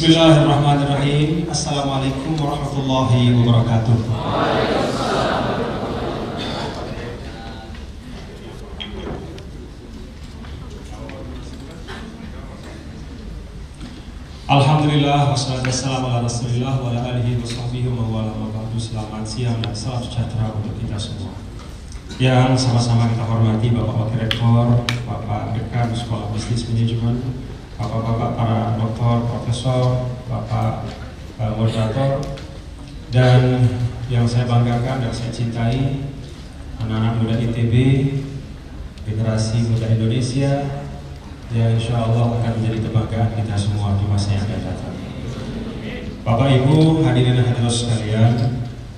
Bismillahirrahmanirrahim. Assalamualaikum warahmatullahi wabarakatuh. Alhamdulillah wassalatu wassalamu ala rasulillah wa ala alihi wa sahbihi wa wala Selamat siang dan salam sejahtera untuk kita semua Yang sama-sama kita hormati Bapak Wakil Rektor, Bapak Dekan Sekolah Bisnis Manajemen Bapak-bapak para doktor, profesor, Bapak uh, moderator Dan yang saya banggakan dan saya cintai Anak-anak muda ITB Generasi muda Indonesia yang insya Allah akan menjadi kebanggaan kita semua di masa yang akan datang. Bapak Ibu hadirin dan hadirat sekalian,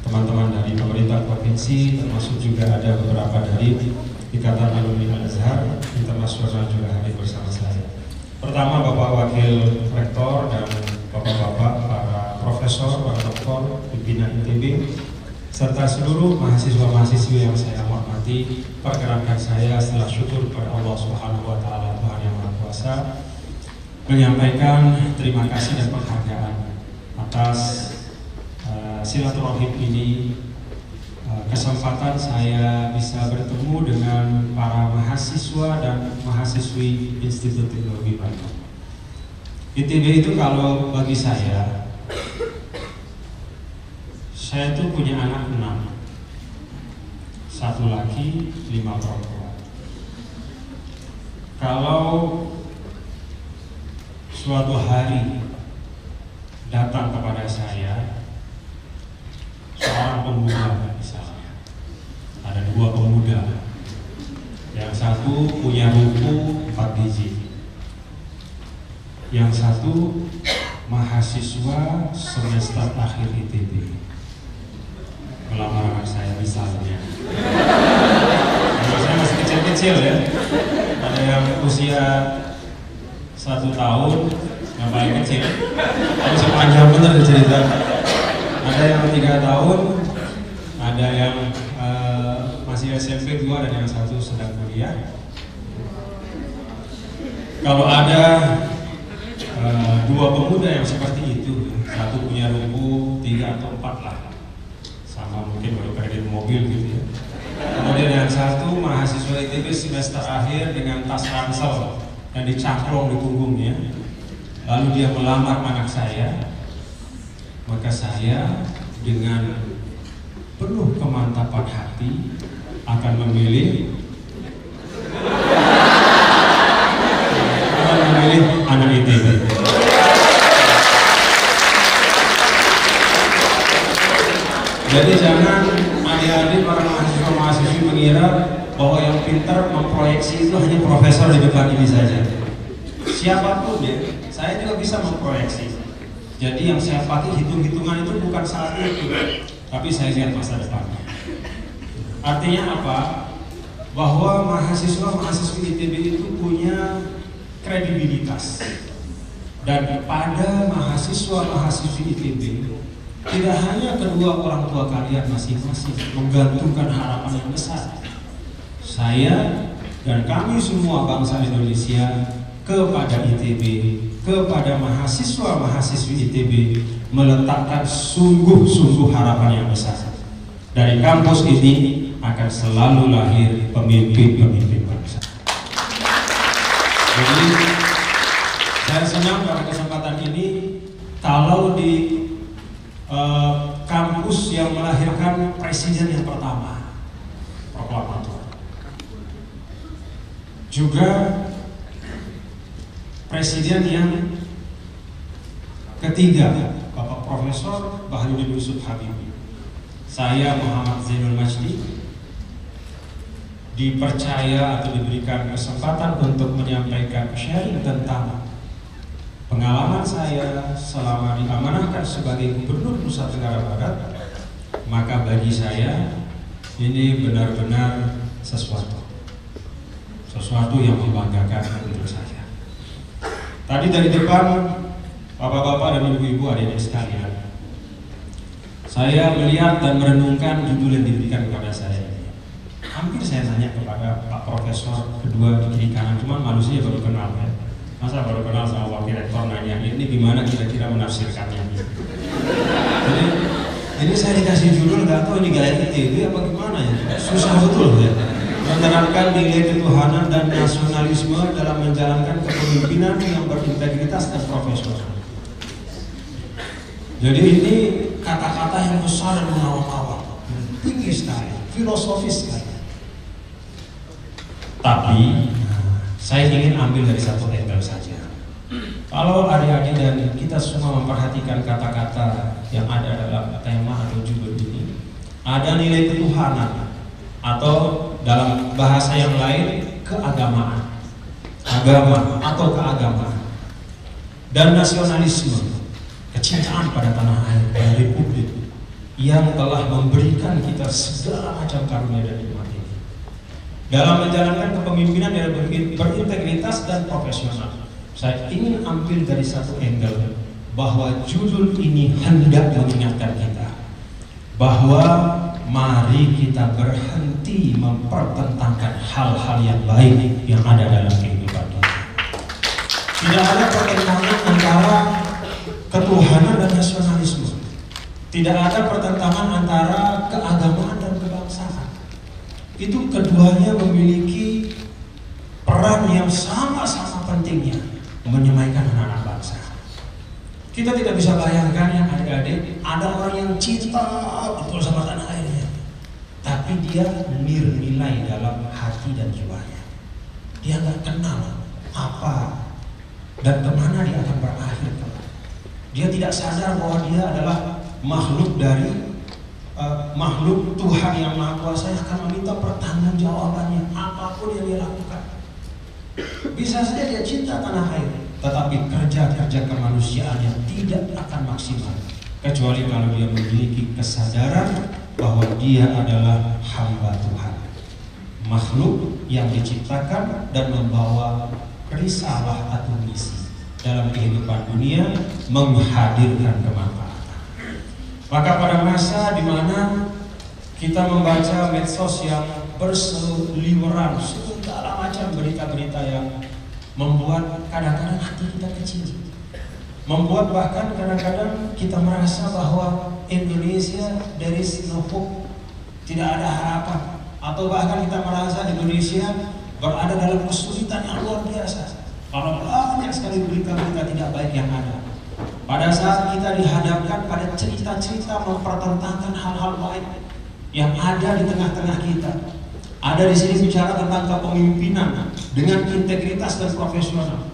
teman-teman dari pemerintah provinsi, termasuk juga ada beberapa dari Ikatan Alumni Al Azhar Internasional juga hadir bersama. Pertama Bapak Wakil Rektor dan Bapak-bapak para profesor, para doktor, pimpinan ITB, serta seluruh mahasiswa-mahasiswi yang saya hormati, pergerakan saya setelah syukur kepada Allah Subhanahu wa taala Tuhan yang Maha Kuasa menyampaikan terima kasih dan penghargaan atas uh, silaturahim ini kesempatan saya bisa bertemu dengan para mahasiswa dan mahasiswi Institut Teknologi Bandung. ITB itu kalau bagi saya saya tuh punya anak enam. Satu laki lima perempuan. Kalau suatu hari datang kepada saya seorang pemuda misalnya ada dua pemuda. Yang satu punya ruku empat biji. Yang satu mahasiswa semester akhir ITB melamar saya misalnya. Saya masih kecil-kecil ya. Ada yang usia satu tahun yang paling kecil. Tapi sepanjang bener cerita. Ada yang tiga tahun ada yang masih SMP dua dan yang satu sedang kuliah kalau ada uh, dua pemuda yang seperti itu satu punya ruku tiga atau empat lah sama mungkin baru kredit mobil gitu ya. Kemudian yang satu mahasiswa ITB semester akhir dengan tas ransel yang dicangklong di punggungnya. Lalu dia melamar anak saya, maka saya dengan penuh kemantapan hati akan memilih akan memilih anak ITB. Jadi jangan adik-adik para mahasiswa-mahasiswi mengira bahwa yang pintar memproyeksi itu hanya profesor di depan ini saja. Siapa pun ya, saya juga bisa memproyeksi. Jadi yang saya pakai hitung-hitungan itu bukan saat itu, tapi saya lihat masa depannya. Artinya apa? Bahwa mahasiswa-mahasiswi ITB itu punya kredibilitas. Dan pada mahasiswa-mahasiswi ITB tidak hanya kedua orang tua kalian masing-masing menggantungkan harapan yang besar. Saya dan kami semua bangsa Indonesia kepada ITB, kepada mahasiswa-mahasiswi ITB meletakkan sungguh-sungguh harapan yang besar. Dari kampus ini akan selalu lahir pemimpin-pemimpin bangsa. Jadi saya senang pada kesempatan ini kalau di Uh, kampus yang melahirkan presiden yang pertama, proklamator. Juga presiden yang ketiga, Bapak Profesor Baharudin Yusuf Habibie. Saya Muhammad Zainul Majdi dipercaya atau diberikan kesempatan untuk menyampaikan sharing tentang Pengalaman saya selama diamanahkan sebagai Gubernur Nusa Tenggara Barat, maka bagi saya ini benar-benar sesuatu. Sesuatu yang membanggakan untuk saya. Tadi dari depan Bapak-bapak dan Ibu-ibu adik-adik sekalian, saya melihat dan merenungkan judul yang diberikan kepada saya. Hampir saya tanya kepada Pak Profesor kedua di kiri kanan, cuman manusia baru kenal ya Masa baru kenal sama wakil rektor nanya, ini gimana kira-kira menafsirkannya? Jadi, ini saya dikasih judul nggak tahu ini gaya ITB apa gimana ya? Susah betul ya. Menerapkan nilai ketuhanan dan nasionalisme dalam menjalankan kepemimpinan yang berintegritas dan profesional. Jadi ini kata-kata yang besar dan mengawal-awal, tinggi sekali, filosofis sekali. Tapi saya ingin ambil dari satu angle saja. Kalau adik-adik dan kita semua memperhatikan kata-kata yang ada dalam tema atau judul ini, ada nilai ketuhanan atau dalam bahasa yang lain keagamaan, agama atau keagamaan dan nasionalisme kecintaan pada tanah air dan republik yang telah memberikan kita segala macam karunia dan ini. Dalam menjalankan kepemimpinan yang berintegritas dan profesional, saya ingin ambil dari satu angle bahwa judul ini hendak mengingatkan kita bahwa mari kita berhenti mempertentangkan hal-hal yang baik yang ada dalam kehidupan kita. Tidak ada pertentangan antara ketuhanan dan nasionalisme. Tidak ada pertentangan antara keagamaan. Itu keduanya memiliki peran yang sama-sama pentingnya menyemaikan anak-anak bangsa. Kita tidak bisa bayangkan yang adik-adik ada orang yang cinta betul sama tanah airnya, tapi dia nilai dalam hati dan jiwanya. Dia nggak kenal apa dan ke mana dia akan berakhir dia tidak sadar bahwa dia adalah makhluk dari uh, makhluk Tuhan yang Maha Kuasa yang akan meminta pertanggungjawabannya apa pun yang dia lakukan. Bisa saja dia cinta tanah air, tetapi kerja-kerja kemanusiaan yang tidak akan maksimal kecuali kalau dia memiliki kesadaran bahwa dia adalah hamba Tuhan. Makhluk yang diciptakan dan membawa risalah atau misi dalam kehidupan dunia menghadirkan kemanfaatan. Maka pada masa di mana kita membaca medsos yang berseliweran segala macam berita-berita yang membuat kadang-kadang hati kita kecil. Membuat bahkan kadang-kadang kita merasa bahwa Indonesia no hope, tidak ada harapan. Atau bahkan kita merasa Indonesia berada dalam kesulitan yang luar biasa. Kalau banyak sekali berita-berita tidak baik yang ada. Pada saat kita dihadapkan pada cerita-cerita mempertentangkan hal-hal baik yang ada di tengah-tengah kita. Ada di sini bicara tentang kepemimpinan dengan integritas dan profesional.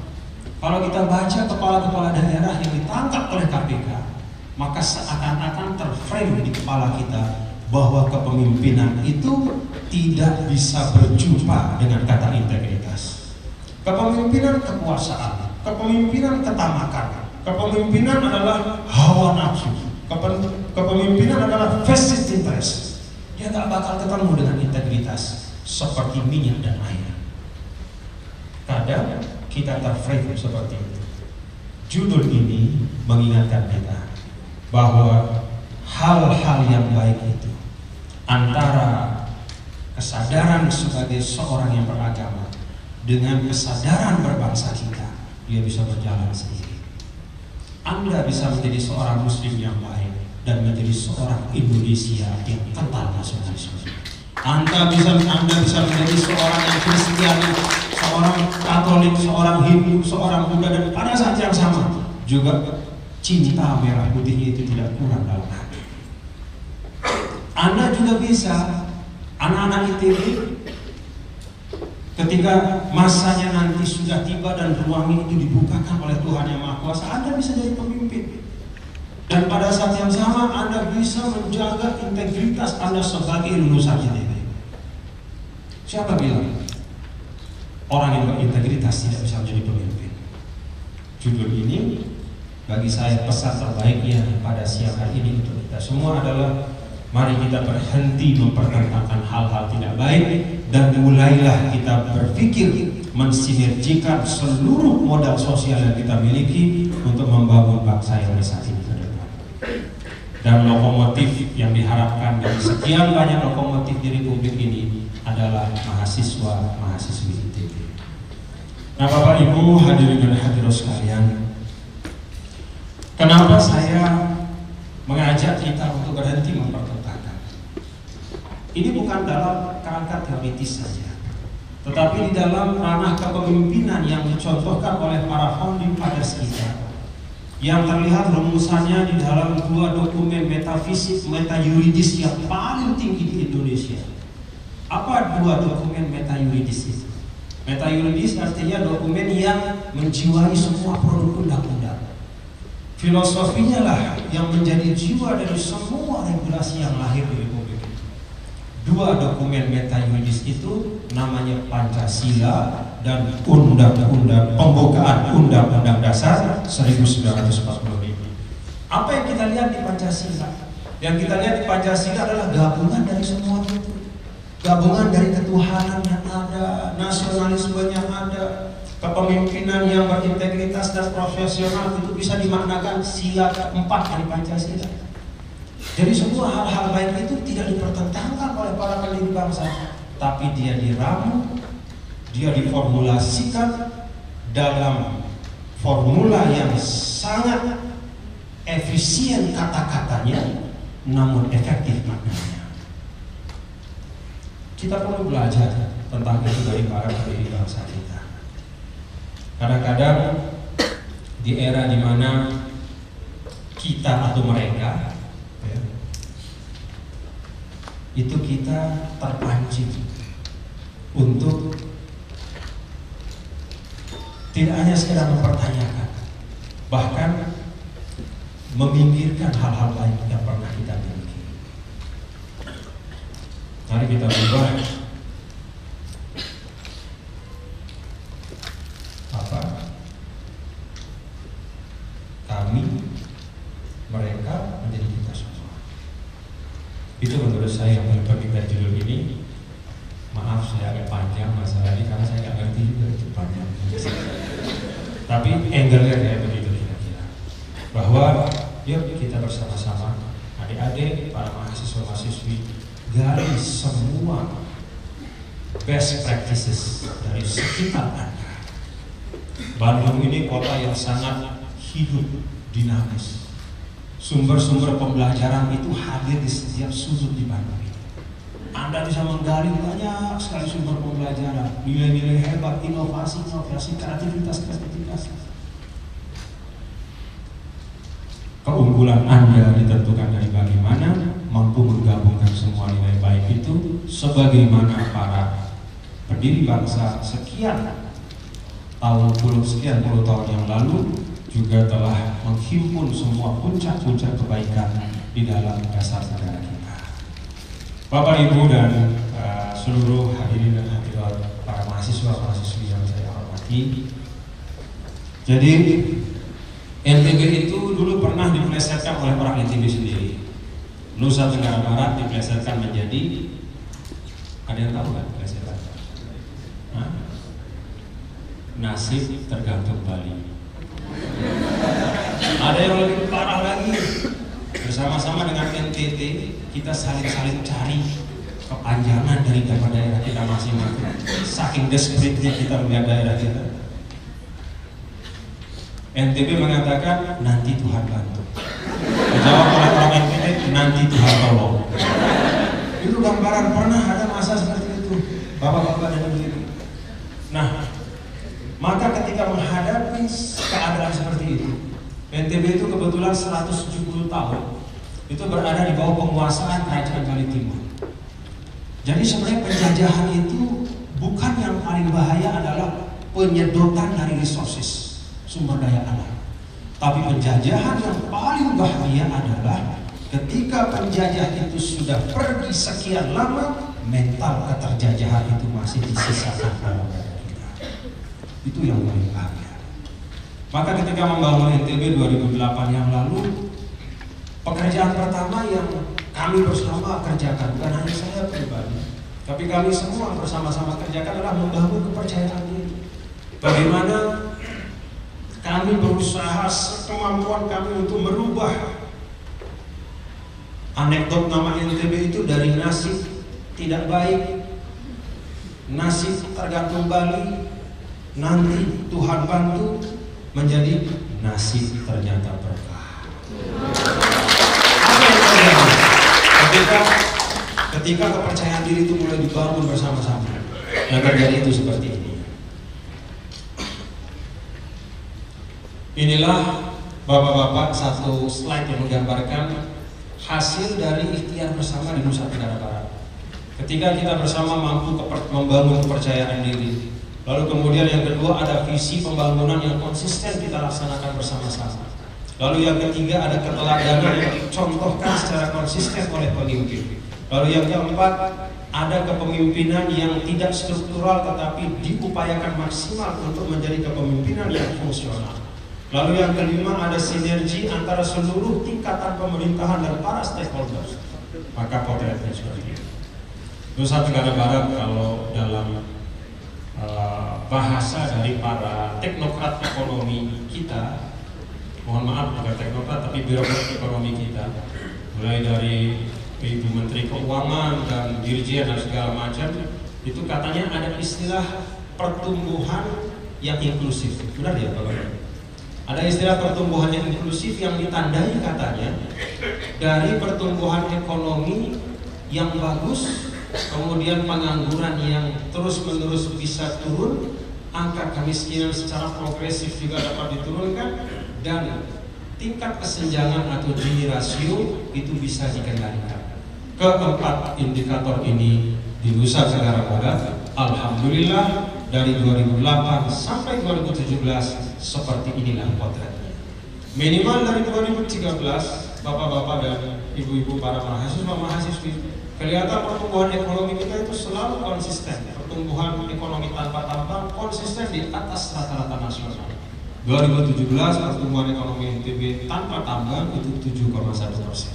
Kalau kita baca kepala-kepala daerah yang ditangkap oleh KPK, maka seakan-akan terframe di kepala kita bahwa kepemimpinan itu tidak bisa berjumpa dengan kata integritas. Kepemimpinan kekuasaan, kepemimpinan ketamakan, kepemimpinan adalah hawa nafsu, kepemimpinan adalah vested interest. Dia tak bakal ketemu dengan integritas seperti minyak dan air. Kadang kita terframe seperti itu. Judul ini mengingatkan kita bahwa hal-hal yang baik itu antara kesadaran sebagai seorang yang beragama dengan kesadaran berbangsa kita, dia bisa berjalan sendiri. Anda bisa menjadi seorang muslim yang baik dan menjadi seorang Indonesia yang kental nasionalisme. Anda bisa Anda bisa menjadi seorang yang Kristen, seorang Katolik, seorang Hindu, seorang Buddha dan pada saat yang sama juga cinta merah putihnya itu tidak kurang dalam hati. Anda juga bisa anak-anak ITB Ketika masanya nanti sudah tiba dan ruang itu dibukakan oleh Tuhan yang Maha Kuasa, Anda bisa jadi pemimpin. Dan pada saat yang sama Anda bisa menjaga integritas Anda sebagai lulusan ITB. Siapa bilang orang yang berintegritas tidak bisa menjadi pemimpin? Judul ini bagi saya pesan terbaiknya pada siang hari ini untuk kita semua adalah Mari kita berhenti mempertentangkan hal-hal tidak baik dan mulailah kita berpikir mensinergikan seluruh modal sosial yang kita miliki untuk membangun bangsa yang saat ini ke depan. Dan lokomotif yang diharapkan dari sekian banyak lokomotif di Republik ini adalah mahasiswa mahasiswi ITB. Nah Bapak Ibu hadirin dan hadirat sekalian Kenapa saya mengajak kita untuk berhenti mempertentangkan Ini bukan dalam kerangka teoritis saja Tetapi di dalam ranah kepemimpinan yang dicontohkan oleh para founding fathers kita yang terlihat rumusannya di dalam dua dokumen metafisik meta yuridis yang paling tinggi di Indonesia. Apa dua dokumen meta yuridis itu? Meta yuridis artinya dokumen yang menjiwai semua produk undang-undang. Filosofinya lah yang menjadi jiwa dari semua regulasi yang lahir di ini. Dua dokumen meta yuridis itu namanya Pancasila dan Undang-Undang Pembukaan Undang-Undang Dasar 1945. Apa yang kita lihat di Pancasila? Yang kita lihat di Pancasila adalah gabungan dari semua itu. Gabungan dari ketuhanan yang ada, nasionalisme yang ada, kepemimpinan yang berintegritas dan profesional itu bisa dimaknakan sila keempat dari Pancasila. Jadi semua hal-hal baik itu tidak dipertentangkan oleh para pendiri bangsa, tapi dia diramu dia diformulasikan dalam formula yang sangat efisien kata-katanya namun efektif maknanya. Kita perlu belajar tentang itu dari para pendiri bangsa kita. Kadang-kadang di era di mana kita atau mereka ya, itu kita terpancing untuk tidak hanya sekedar mempertanyakan, bahkan memikirkan hal-hal baik yang pernah kita miliki. Mari kita berubah apa kami mereka menjadi kita semua. Menurut saya dari judul ini. Maaf saya agak panjang masalah ini karena saya nggak ngerti juga panjang. Tapi angle-nya kayak begitu kira-kira. Bahwa yuk kita bersama-sama adik-adik, para mahasiswa-mahasiswi gali semua best practices dari sekitar Anda. Bandung ini kota yang sangat hidup, dinamis. Sumber-sumber pembelajaran itu hadir di setiap sudut di ini. Anda bisa menggali banyak sekali sumber pembelajaran, nilai-nilai hebat, inovasi, inovasi, kreativitas, kreativitas. Keunggulan Anda ditentukan dari bagaimana mampu menggabungkan semua nilai baik itu sebagaimana para pendiri bangsa sekian tahun puluh sekian puluh tahun yang lalu juga telah menghimpun semua puncak-puncak kebaikan di dalam dasar negara kita. Bapak Ibu dan uh, seluruh hadirin dan hadirat para mahasiswa mahasiswi yang saya hormati. Jadi NTB itu dulu pernah dipelesetkan oleh orang NTB sendiri. Nusa Tenggara Barat dipelesetkan menjadi ada yang tahu kan? Nasib tergantung Bali. Ada yang lebih parah lagi. Bersama-sama dengan NTT kita saling-saling cari kepanjangan dari daerah kita masing-masing. Saking desperate-nya kita melihat daerah kita. NTB mengatakan nanti Tuhan bantu. Dijawab oleh orang NTB nanti Tuhan tolong. Itu gambaran pernah ada masa seperti itu? Bapak-bapak dan ibu-ibu nah maka ketika menghadapi keadaan seperti itu NTB itu kebetulan 170 tahun itu berada di bawah penguasaan Kerajaan Bali Timur. Jadi sebenarnya penjajahan itu bukan yang paling bahaya adalah penyedotan dari resources sumber daya alam. Tapi penjajahan yang paling bahaya adalah ketika penjajah itu sudah pergi sekian lama, mental keterjajahan itu masih disisakan dalam kita. Itu yang paling bahaya. Maka ketika membangun NTB 2008 yang lalu, pekerjaan pertama yang kami bersama kerjakan, bukan hanya saya pribadi, tapi kami semua bersama-sama kerjakan adalah membangun kepercayaan diri. Bagaimana kami berusaha kemampuan kami untuk merubah anekdot nama NTB itu dari nasib tidak baik, nasib tergantung Bali, nanti Tuhan bantu menjadi nasib ternyata berkah. Ketika ketika kepercayaan diri itu mulai dibangun bersama-sama, yang terjadi itu seperti ini. Inilah bapak-bapak satu slide yang menggambarkan hasil dari ikhtiar bersama di Nusa Tenggara Barat. Ketika kita bersama mampu membangun kepercayaan diri, lalu kemudian yang kedua ada visi pembangunan yang konsisten kita laksanakan bersama-sama. Lalu yang ketiga ada keteladanan yang dicontohkan secara konsisten oleh pemimpin. Lalu yang keempat ada kepemimpinan yang tidak struktural tetapi diupayakan maksimal untuk menjadi kepemimpinan yang fungsional. Lalu yang kelima ada sinergi antara seluruh tingkatan pemerintahan dan para stakeholders. Maka potretnya seperti itu. Nusa Tenggara Barat kalau dalam uh, bahasa dari para teknokrat ekonomi kita, mohon maaf bukan teknokrat tapi birokrat ekonomi kita, mulai dari Ibu Menteri Keuangan dan Dirjen dan segala macam, itu katanya ada istilah pertumbuhan yang inklusif. Benar ya Bapak? Ada istilah pertumbuhan yang inklusif yang ditandai katanya dari pertumbuhan ekonomi yang bagus kemudian pengangguran yang terus-menerus bisa turun, angka kemiskinan secara progresif juga dapat diturunkan, dan tingkat kesenjangan atau Gini rasio itu bisa dikendalikan. Keempat indikator ini di Nusa Tenggara Barat, Alhamdulillah dari 2008 sampai 2017 seperti inilah potretnya. Minimal dari 2013, bapak-bapak dan ibu-ibu para mahasiswa mahasiswi Kelihatan pertumbuhan ekonomi kita itu selalu konsisten. Pertumbuhan ekonomi tanpa tambang konsisten di atas rata-rata nasional. 2017 pertumbuhan ekonomi NTB tanpa tambang itu 7,1 persen.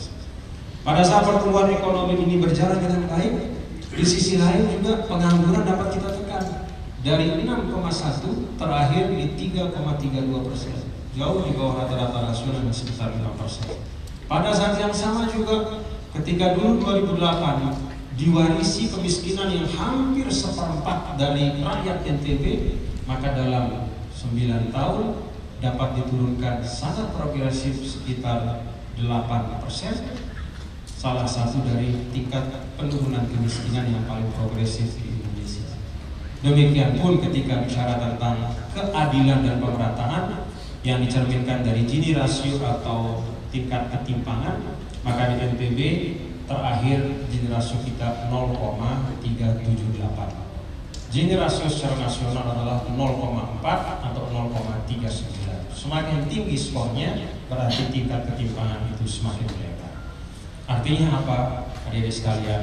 Pada saat pertumbuhan ekonomi ini berjalan dengan baik, di sisi lain juga pengangguran dapat kita tekan dari 6,1 terakhir di 3,32 persen, jauh di bawah rata-rata nasional sebesar 5 persen. Pada saat yang sama juga Ketika dulu 2008 diwarisi kemiskinan yang hampir seperempat dari rakyat NTB, maka dalam 9 tahun dapat diturunkan sangat progresif sekitar 8 persen. Salah satu dari tingkat penurunan kemiskinan yang paling progresif di Indonesia. Demikian pun ketika bicara tentang keadilan dan pemerataan yang dicerminkan dari Gini rasio atau tingkat ketimpangan maka di NTB terakhir Gini rasio kita 0,378 Gini rasio secara nasional adalah 0,4 atau 0,39 semakin tinggi skornya berarti tingkat ketimpangan itu semakin lebar artinya apa adik-adik sekalian?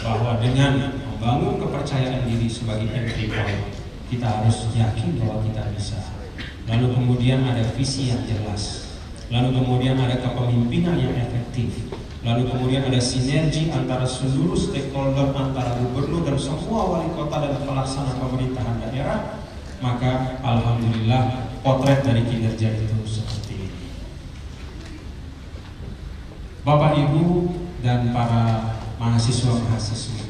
Bahwa dengan membangun kepercayaan diri sebagai entry point kita harus yakin bahwa kita bisa. Lalu kemudian ada visi yang jelas lalu kemudian ada kepemimpinan yang efektif, lalu kemudian ada sinergi antara seluruh stakeholder antara gubernur dan semua wali kota dan pelaksana pemerintahan daerah, maka alhamdulillah potret dari kinerja itu seperti ini. Bapak Ibu dan para mahasiswa-mahasiswa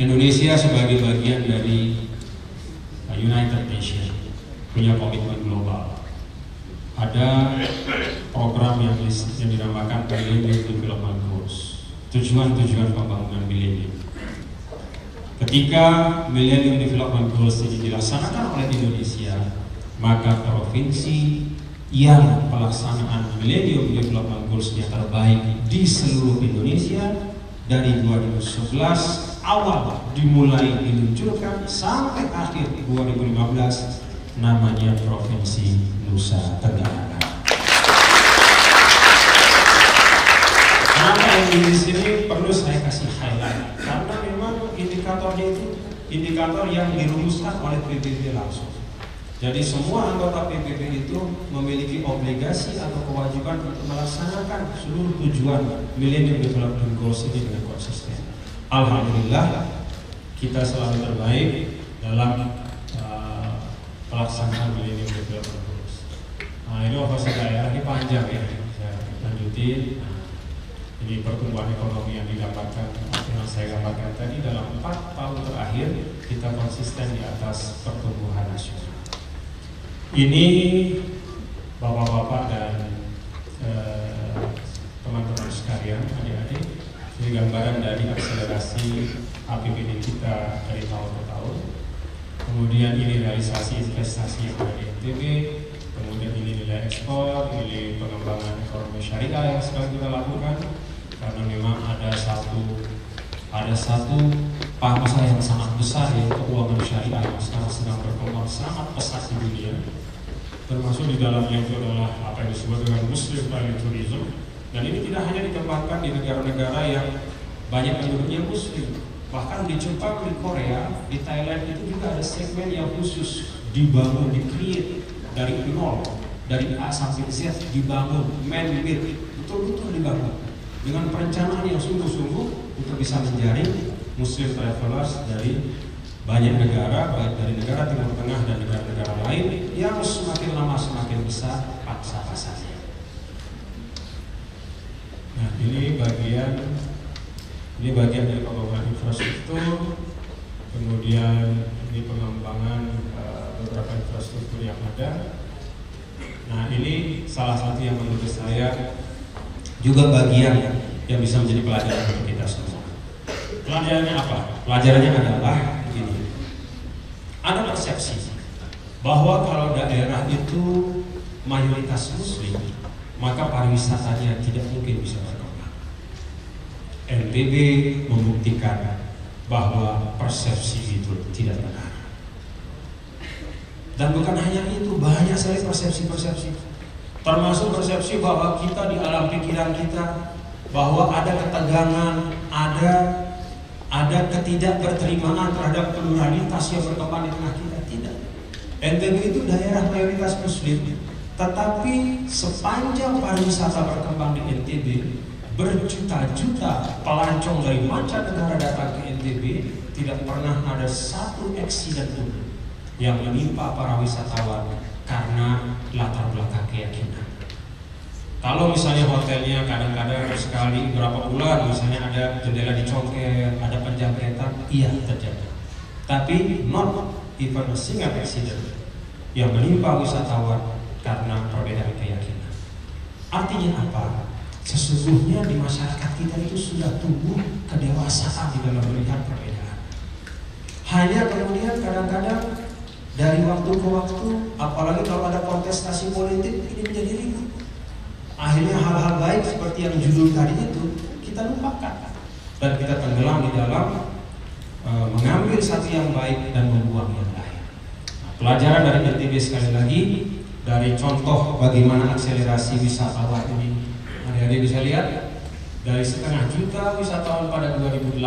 Indonesia sebagai bagian dari United Nations punya komitmen global ada program yang, yang dinamakan Millennium Development Goals. Tujuan-tujuan pembangunan milenium. Ketika Millennium Development Goals ini dilaksanakan oleh Indonesia maka provinsi yang pelaksanaan Millennium Development Goals-nya terbaik di seluruh Indonesia. Dari 2011 awal dimulai diluncurkan sampai akhir 2015 namanya Provinsi Nusa Tenggara Kenapa yang di sini perlu saya kasih highlight? Karena memang indikatornya itu indikator yang dirumuskan oleh PBB langsung. Jadi semua anggota PBB itu memiliki obligasi atau kewajiban untuk melaksanakan seluruh tujuan Millennium Development Goals ini dengan konsisten. Alhamdulillah kita selalu terbaik dalam pelaksanaan Millennium Development Nah ini operasi daerah ini panjang ya, saya lanjutin. Nah, Ini pertumbuhan ekonomi yang digambarkan yang saya gambarkan tadi dalam empat tahun terakhir kita konsisten di atas pertumbuhan nasional. Ini bapak-bapak dan eh, teman-teman eh, sekalian, adik-adik, ini gambaran dari akselerasi APBD kita dari tahun ke tahun. Kemudian ini realisasi investasi yang ada NTB, kemudian ini nilai ekspor, ini pengembangan ekonomi syariah yang sedang kita lakukan, karena memang ada satu ada satu pasar yang sangat besar yaitu keuangan syariah yang sekarang sedang berkembang sangat pesat di dunia. Termasuk di dalamnya itu adalah apa yang disebut dengan Muslim Tourism. Dan ini tidak hanya dikembangkan di negara-negara yang banyak penduduknya Muslim bahkan di Jepang, di Korea, di Thailand itu juga ada segmen yang khusus dibangun, di dari nol dari A sampai Z dibangun, man-made betul-betul dibangun dengan perencanaan yang sungguh-sungguh untuk bisa menjaring Muslim travelers dari banyak negara, baik dari negara Timur Tengah dan negara-negara lain yang semakin lama semakin besar paksa pasarnya. Nah, ini bagian ini bagian dari pembangunan infrastruktur, kemudian ini pengembangan uh, beberapa infrastruktur yang ada. Nah, ini salah satu yang menurut saya juga bagian yang bisa menjadi pelajaran untuk kita semua. Pelajarannya apa? Pelajarannya adalah begini. Ada persepsi bahwa kalau daerah itu mayoritas muslim, maka pariwisatanya tidak mungkin bisa NTB membuktikan bahwa persepsi itu tidak benar. Dan bukan hanya itu, banyak sekali persepsi-persepsi Termasuk persepsi bahwa kita di alam pikiran kita bahwa ada ketegangan, ada ada ketidakberterimaan terhadap pluralitas yang berkembang di tengah kita. Tidak. NTB itu daerah mayoritas muslim, tetapi sepanjang pariwisata berkembang di NTB, berjuta-juta pelancong dari mancanegara datang ke NTB, tidak pernah ada satu eksiden pun yang menimpa para wisatawan karena latar belakang keyakinan. Kalau misalnya hotelnya kadang-kadang sekali berapa bulan misalnya ada jendela dicongkel, ada penjangketan, iya terjadi. Tapi not even a single accident yang menimpa wisatawan karena perbedaan keyakinan. Artinya apa? Sesungguhnya di masyarakat kita itu sudah tumbuh kedewasaan di dalam melihat perbedaan. Hanya kemudian kadang-kadang dari waktu ke waktu, apalagi kalau ada kontestasi politik, ini menjadi ribut. Akhirnya hal-hal baik seperti yang judul tadi itu kita lupakan dan kita tenggelam di dalam e, mengambil satu yang baik dan membuang yang lain. Nah, pelajaran dari NTB sekali lagi dari contoh bagaimana akselerasi wisatawan ini. Adik-adik bisa lihat dari setengah juta wisatawan pada 2008,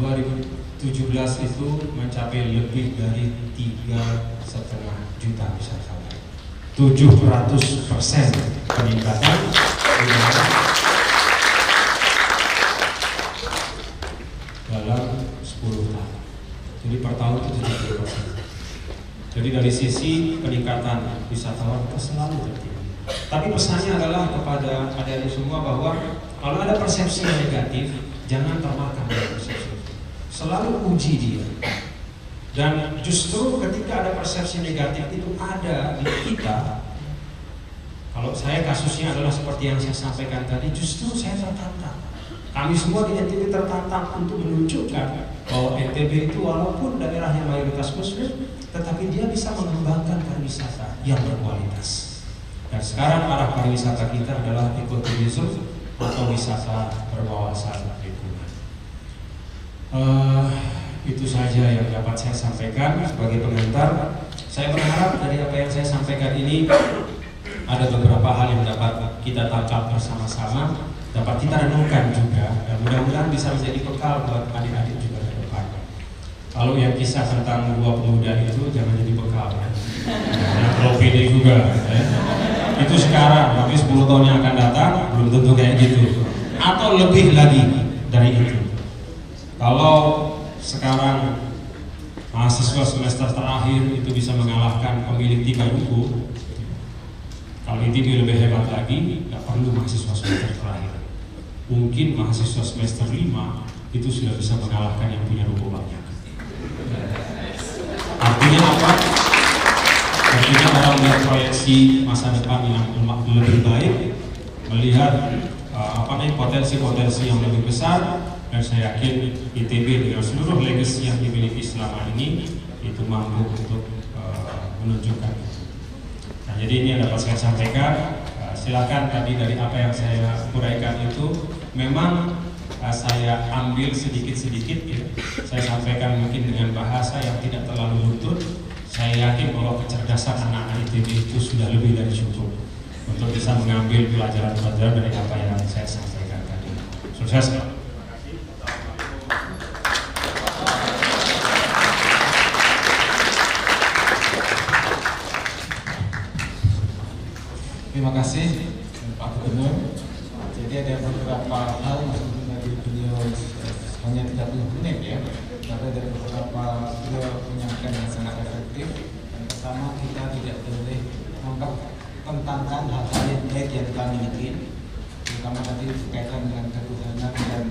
2000 17 itu mencapai lebih dari tiga setengah juta wisatawan. 700 persen peningkatan dalam 10 tahun. Jadi per tahun itu 70 persen. Jadi dari sisi peningkatan wisatawan itu selalu tertinggi. Tapi pesannya adalah kepada adik-adik semua bahwa kalau ada persepsi yang negatif, jangan termakan dengan persepsi selalu uji dia. Dan justru ketika ada persepsi negatif itu ada di kita, kalau saya kasusnya adalah seperti yang saya sampaikan tadi, justru saya tertantang. Kami semua di NTB tertantang untuk menunjukkan bahwa NTB itu walaupun daerah yang mayoritas muslim, tetapi dia bisa mengembangkan pariwisata yang berkualitas. Dan sekarang arah pariwisata kita adalah ekoturism atau wisata berwawasan uh, itu saja yang dapat saya sampaikan sebagai pengantar. Saya berharap dari apa yang saya sampaikan ini ada beberapa hal yang dapat kita tangkap bersama-sama, dapat kita renungkan juga, dan mudah-mudahan bisa menjadi bekal buat adik-adik juga ke depan. Kalau yang kisah tentang dua pemuda itu jangan jadi bekal ya. PD juga ya. Itu sekarang, tapi 10 tahun yang akan datang belum tentu kayak gitu. Atau lebih lagi dari itu. Kalau sekarang mahasiswa semester terakhir itu bisa mengalahkan pemilik tiga buku, kalau ini lebih hebat lagi, nggak perlu mahasiswa semester terakhir. mungkin mahasiswa semester 5 itu sudah bisa mengalahkan yang punya ruko banyak. Artinya apa? Artinya orang melihat proyeksi masa depan yang lebih baik, melihat uh, apa nih potensi-potensi yang lebih besar, dan saya yakin ITB dengan seluruh legacy yang dimiliki selama ini itu mampu untuk uh, menunjukkan. Nah, jadi ini yang dapat saya sampaikan silakan tadi dari apa yang saya uraikan itu memang uh, saya ambil sedikit-sedikit ya. Saya sampaikan mungkin dengan bahasa yang tidak terlalu lutut. Saya yakin bahwa kecerdasan anak-anak ITB itu sudah lebih dari cukup untuk bisa mengambil pelajaran-pelajaran dari apa yang saya sampaikan tadi. Sukses. Terima kasih Pak Gubernur. Jadi ada beberapa hal hanya 30 menit ya, tapi ada beberapa beliau menyampaikan yang sangat efektif. Yang pertama kita tidak boleh menganggap tentangkan hal-hal yang baik yang kita miliki, terutama tadi berkaitan dengan ketuhanan dan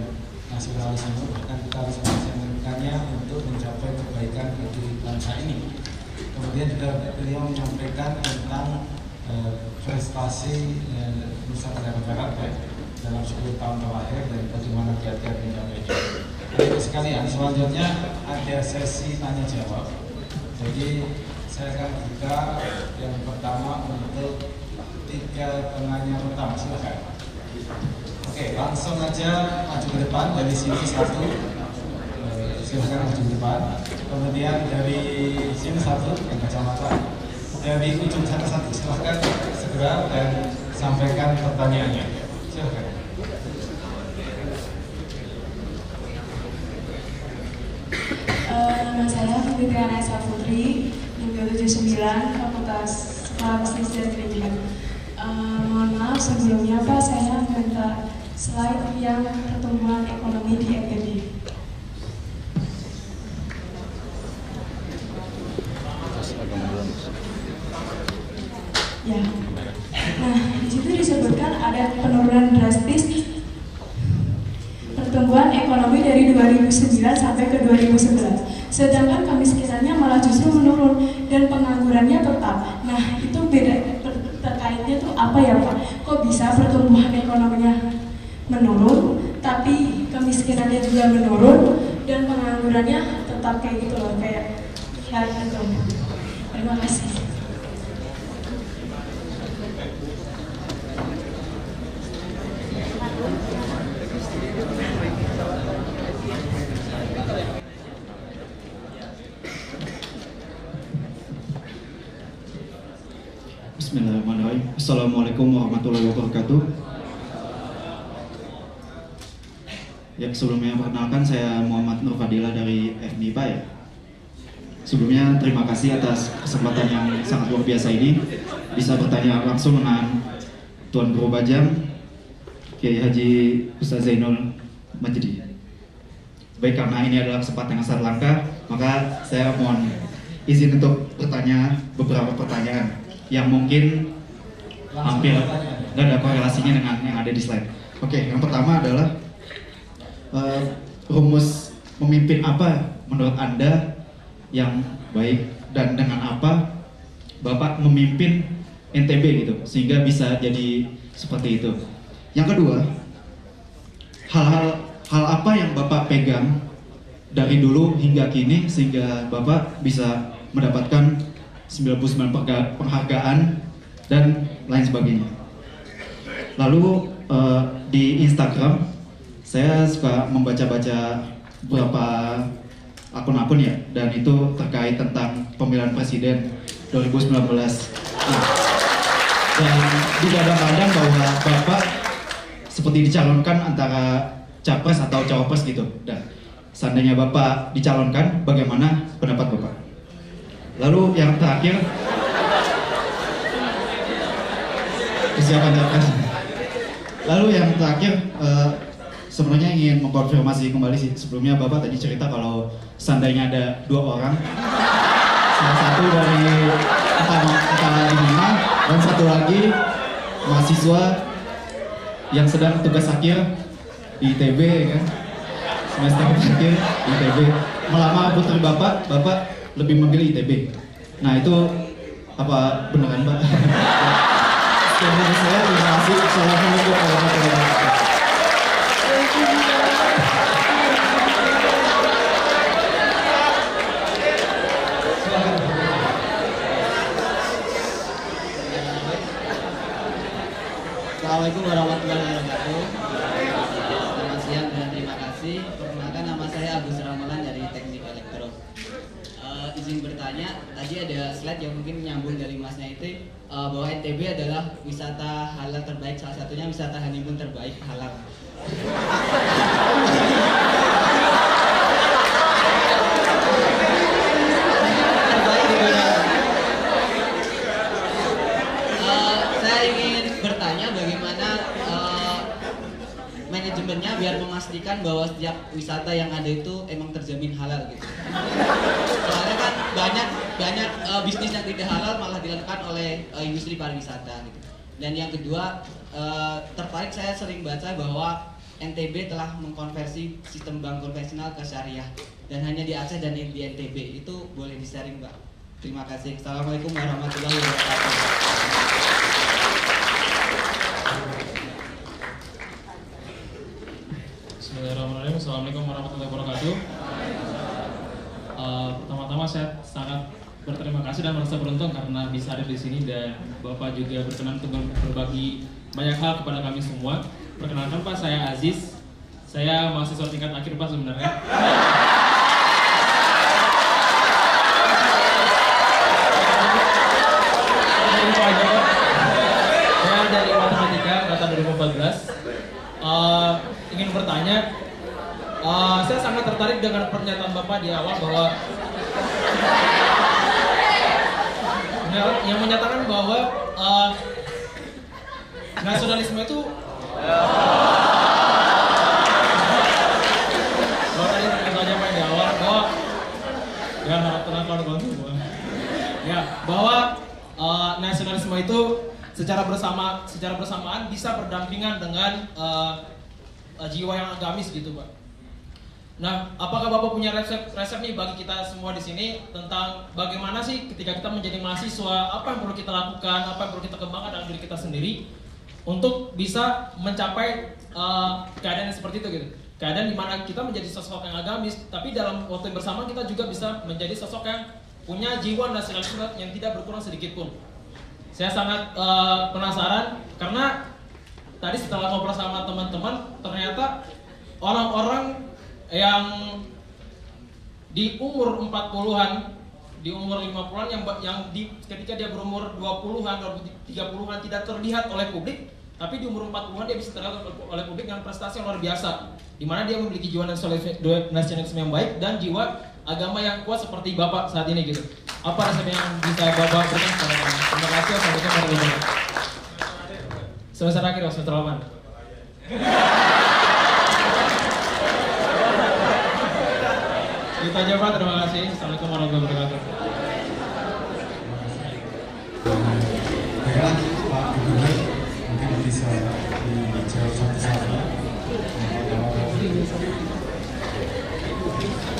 nasionalisme, bahkan kita harus menjalankannya untuk mencapai kebaikan bagi bangsa ini. Kemudian juga beliau menyampaikan tentang Eh, prestasi eh, Nusa Tenggara Barat ya, dalam 10 tahun terakhir dan bagaimana kiat-kiat mencapai Jadi sekalian selanjutnya ada sesi tanya jawab. Jadi saya akan buka yang pertama untuk tiga penanya pertama silakan. Oke, langsung aja maju ke depan dari sini satu. Eh, silakan maju ke depan. Kemudian dari sini satu yang kacamata dari ujung sana satu silahkan segera dan sampaikan pertanyaannya silahkan uh, nama saya Fitriana Esa Putri NIM 79 Fakultas Bisnis dan Manajemen uh, mohon maaf sebelumnya Pak saya minta slide yang pertumbuhan ekonomi di FPB Ya. Nah, di situ disebutkan ada penurunan drastis pertumbuhan ekonomi dari 2009 sampai ke 2011. Sedangkan kemiskinannya malah justru menurun dan penganggurannya tetap. Nah, itu beda terkaitnya tuh apa ya Pak? Kok bisa pertumbuhan ekonominya menurun, tapi kemiskinannya juga menurun dan penganggurannya tetap kayak gitu loh, kayak hari itu. Terima kasih. Bismillahirrahmanirrahim. Assalamualaikum warahmatullahi wabarakatuh. Ya, sebelumnya perkenalkan saya Muhammad Nur Fadila dari FMIPA ya. Sebelumnya terima kasih atas kesempatan yang sangat luar biasa ini bisa bertanya langsung dengan Tuan Guru Bajang, Kiai Haji Ustaz Zainul Majdi. Baik karena ini adalah kesempatan yang sangat langka, maka saya mohon izin untuk bertanya beberapa pertanyaan yang mungkin hampir nggak ada korelasinya dengan yang ada di slide. Oke, yang pertama adalah uh, rumus memimpin apa menurut anda yang baik dan dengan apa bapak memimpin NTB gitu sehingga bisa jadi seperti itu. Yang kedua, hal-hal hal apa yang bapak pegang dari dulu hingga kini sehingga bapak bisa mendapatkan 99 penghargaan dan lain sebagainya. Lalu uh, di Instagram saya suka membaca-baca beberapa akun-akun ya dan itu terkait tentang pemilihan presiden 2019. Nah, dan digadang-gadang bahwa Bapak seperti dicalonkan antara capres atau cawapres gitu. Dan seandainya Bapak dicalonkan, bagaimana pendapat Bapak? Lalu yang terakhir kesiapan daftar. Lalu yang terakhir uh, sebenarnya ingin mengkonfirmasi kembali sih. Sebelumnya bapak tadi cerita kalau seandainya ada dua orang salah satu dari di mana dan satu lagi mahasiswa yang sedang tugas akhir di ITB ya kan? Semester di ITB melamar putri bapak bapak lebih memilih ITB nah itu apa beneran pak? Terima kasih. Warahmatullahi wabarakatuh Assalamualaikum warahmatullahi wabarakatuh. Selamat siang dan terima kasih. Perkenalkan nama saya Agus Ramalan dari Teknik Elektro. Eh, izin bertanya, tadi ada slide yang mungkin nyambung dari masnya itu eh, bahwa NTB adalah wisata halal terbaik, salah satunya wisata honeymoon terbaik halal. Terbaik di dunia. Eh, saya ingin bertanya bagaimana eh, biar memastikan bahwa setiap wisata yang ada itu emang terjamin halal gitu. Soalnya kan banyak banyak eh, bisnis yang tidak halal malah dilakukan oleh eh, industri pariwisata gitu. Dan yang kedua eh, tertarik saya sering baca bahwa NTB telah mengkonversi sistem bank konvensional ke syariah dan hanya di Aceh dan di NTB itu boleh di-sharing Mbak. Terima kasih. Assalamualaikum warahmatullahi wabarakatuh. Bismillahirrahmanirrahim. Assalamualaikum warahmatullahi wabarakatuh. Eh, Pertama-tama saya sangat berterima kasih dan merasa beruntung karena bisa hadir di sini dan Bapak juga berkenan untuk berbagi banyak hal kepada kami semua. Perkenalkan Pak, saya Aziz. Saya mahasiswa tingkat akhir Pak sebenarnya. Saya dari matematika angkatan 2014. Eh, ingin bertanya, sangat tertarik dengan pernyataan Bapak di awal bahwa yang- menyatakan bahwa eh, nasionalisme itu di awal bahwa ya. Ya, bahwa eh, nasionalisme itu secara bersama secara bersamaan bisa berdampingan dengan eh, eh, jiwa yang agamis gitu, Pak. Nah, apakah Bapak punya resep resep nih bagi kita semua di sini tentang bagaimana sih ketika kita menjadi mahasiswa, apa yang perlu kita lakukan, apa yang perlu kita kembangkan dalam diri kita sendiri untuk bisa mencapai eh, keadaan yang seperti itu gitu. Keadaan di mana kita menjadi sosok yang agamis, tapi dalam waktu yang bersamaan kita juga bisa menjadi sosok yang punya jiwa nasionalisme yang tidak berkurang sedikit pun. Saya sangat eh, penasaran karena tadi setelah ngobrol sama teman-teman ternyata orang-orang yang di umur 40-an di umur 50-an yang yang di ketika dia berumur 20-an atau 30-an tidak terlihat oleh publik tapi di umur 40-an dia bisa terlihat oleh publik dengan prestasi yang luar biasa di mana dia memiliki jiwa nasionalis- nasionalisme yang baik dan jiwa agama yang kuat seperti Bapak saat ini gitu. Apa resep yang bisa Bapak berikan kepada kami? Terima kasih. Assalamualaikum warahmatullahi wabarakatuh. Semester akhir, semester aman. Itu aja Pak, terima kasih. Assalamualaikum warahmatullahi wabarakatuh. Pak Gubernur, mungkin bisa dijawab satu-satu.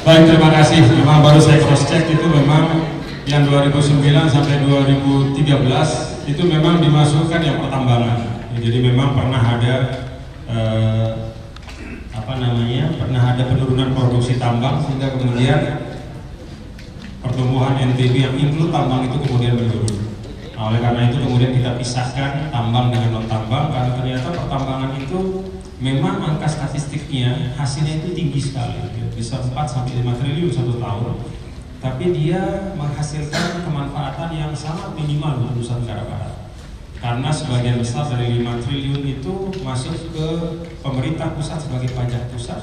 Baik, terima kasih. Memang baru saya cross check itu memang yang 2009 sampai 2013 itu memang dimasukkan yang pertambangan. Jadi memang pernah ada eh, apa namanya? Pernah ada penurunan produksi tambang sehingga kemudian pertumbuhan NTB yang include tambang itu kemudian menurun. Nah, oleh karena itu kemudian kita pisahkan tambang dengan non tambang karena ternyata pertambangan itu memang angka statistiknya hasilnya itu tinggi sekali, ya. bisa 4 sampai 5 triliun satu tahun. Tapi dia menghasilkan kemanfaatan yang sangat minimal untuk Nusa Tenggara Barat. Karena sebagian besar dari 5 triliun itu masuk ke pemerintah pusat sebagai pajak pusat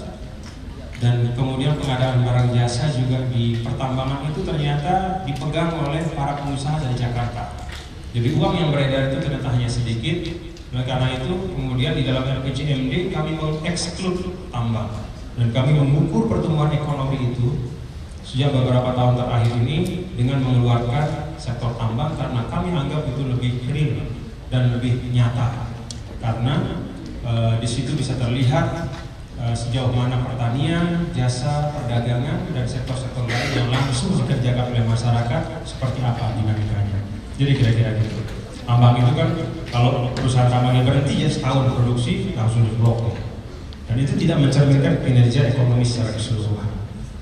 dan kemudian pengadaan barang jasa juga di pertambangan itu ternyata dipegang oleh para pengusaha dari Jakarta. Jadi uang yang beredar itu ternyata hanya sedikit. Oleh karena itu kemudian di dalam RPJMD kami mengeksklud tambang dan kami mengukur pertumbuhan ekonomi itu sejak beberapa tahun terakhir ini dengan mengeluarkan sektor tambang karena kami anggap itu lebih real dan lebih nyata karena eh, di situ bisa terlihat eh, sejauh mana pertanian, jasa, perdagangan, dan sektor-sektor lain yang langsung dikerjakan oleh masyarakat seperti apa dinamikanya. Jadi kira-kira gitu. Tambang itu kan kalau perusahaan tambangnya berhenti ya setahun produksi langsung diblok. Dan itu tidak mencerminkan kinerja ekonomi secara keseluruhan.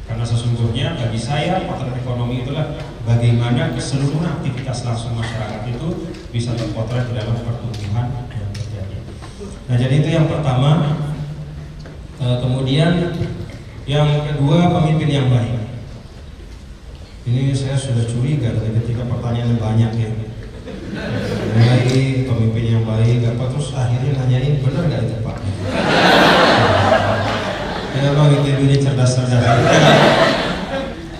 Karena sesungguhnya bagi saya potret ekonomi itulah bagaimana keseluruhan aktivitas langsung masyarakat itu bisa terpotret di dalam pertumbuhan yang terjadi. Nah jadi itu yang pertama. E, kemudian yang kedua pemimpin yang baik. Ini saya sudah curiga dari ketika pertanyaan banyak ya. Baik, pemimpin yang baik, apa terus akhirnya nanyain benar nggak itu Pak? Ya itu ini cerdas-cerdas.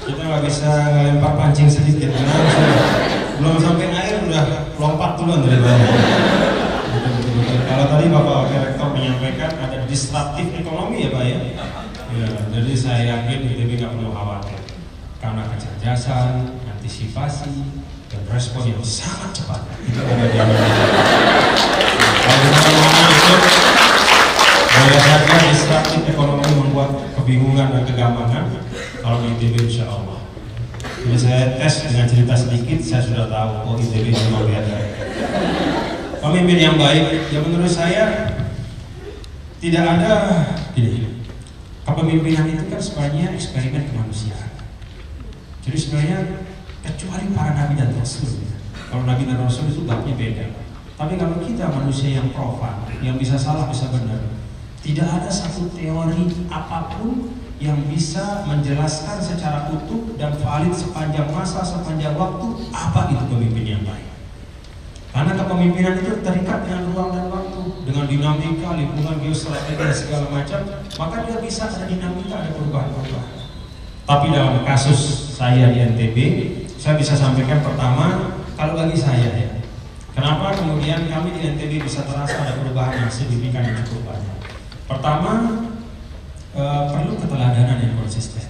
Kita nggak bisa ngelempar pancing sedikit, karena belum sampai air udah lompat duluan dari. Kalau tadi Bapak Wakil Rektor menyampaikan ada disruptif ekonomi ya Pak ya. Ya, jadi saya yakin ITB nggak perlu khawatir. Karena kecerdasan, antisipasi, dan respon yang sangat cepat. Itu ada di Kalau itu Boleh saja disruptif ekonomi membuat kebingungan dan kegambangan. Kalau di ITB insya Allah Jadi saya tes dengan cerita sedikit Saya sudah tahu, oh ITB memang beda Pemimpin yang baik, ya menurut saya Tidak ada Gini, kepemimpinan itu kan sebenarnya eksperimen kemanusiaan. Jadi sebenarnya kecuali para nabi dan rasul kalau nabi dan rasul itu babnya beda. Tapi kalau kita manusia yang profan yang bisa salah bisa benar tidak ada satu teori apa pun yang bisa menjelaskan secara utuh dan valid sepanjang masa sepanjang waktu apa itu pemimpin yang baik. Karena kepemimpinan itu terikat dengan ruang dan waktu dengan dinamika lingkungan geostrategis dan segala macam maka dia bisa ada dinamika ada perubahan-perubahan. Tapi dalam kasus saya di NTB saya bisa sampaikan pertama kalau bagi saya ya kenapa kemudian kami di NTB bisa terasa ada perubahan yang signifikan yang cukup pertama e, perlu keteladanan yang konsisten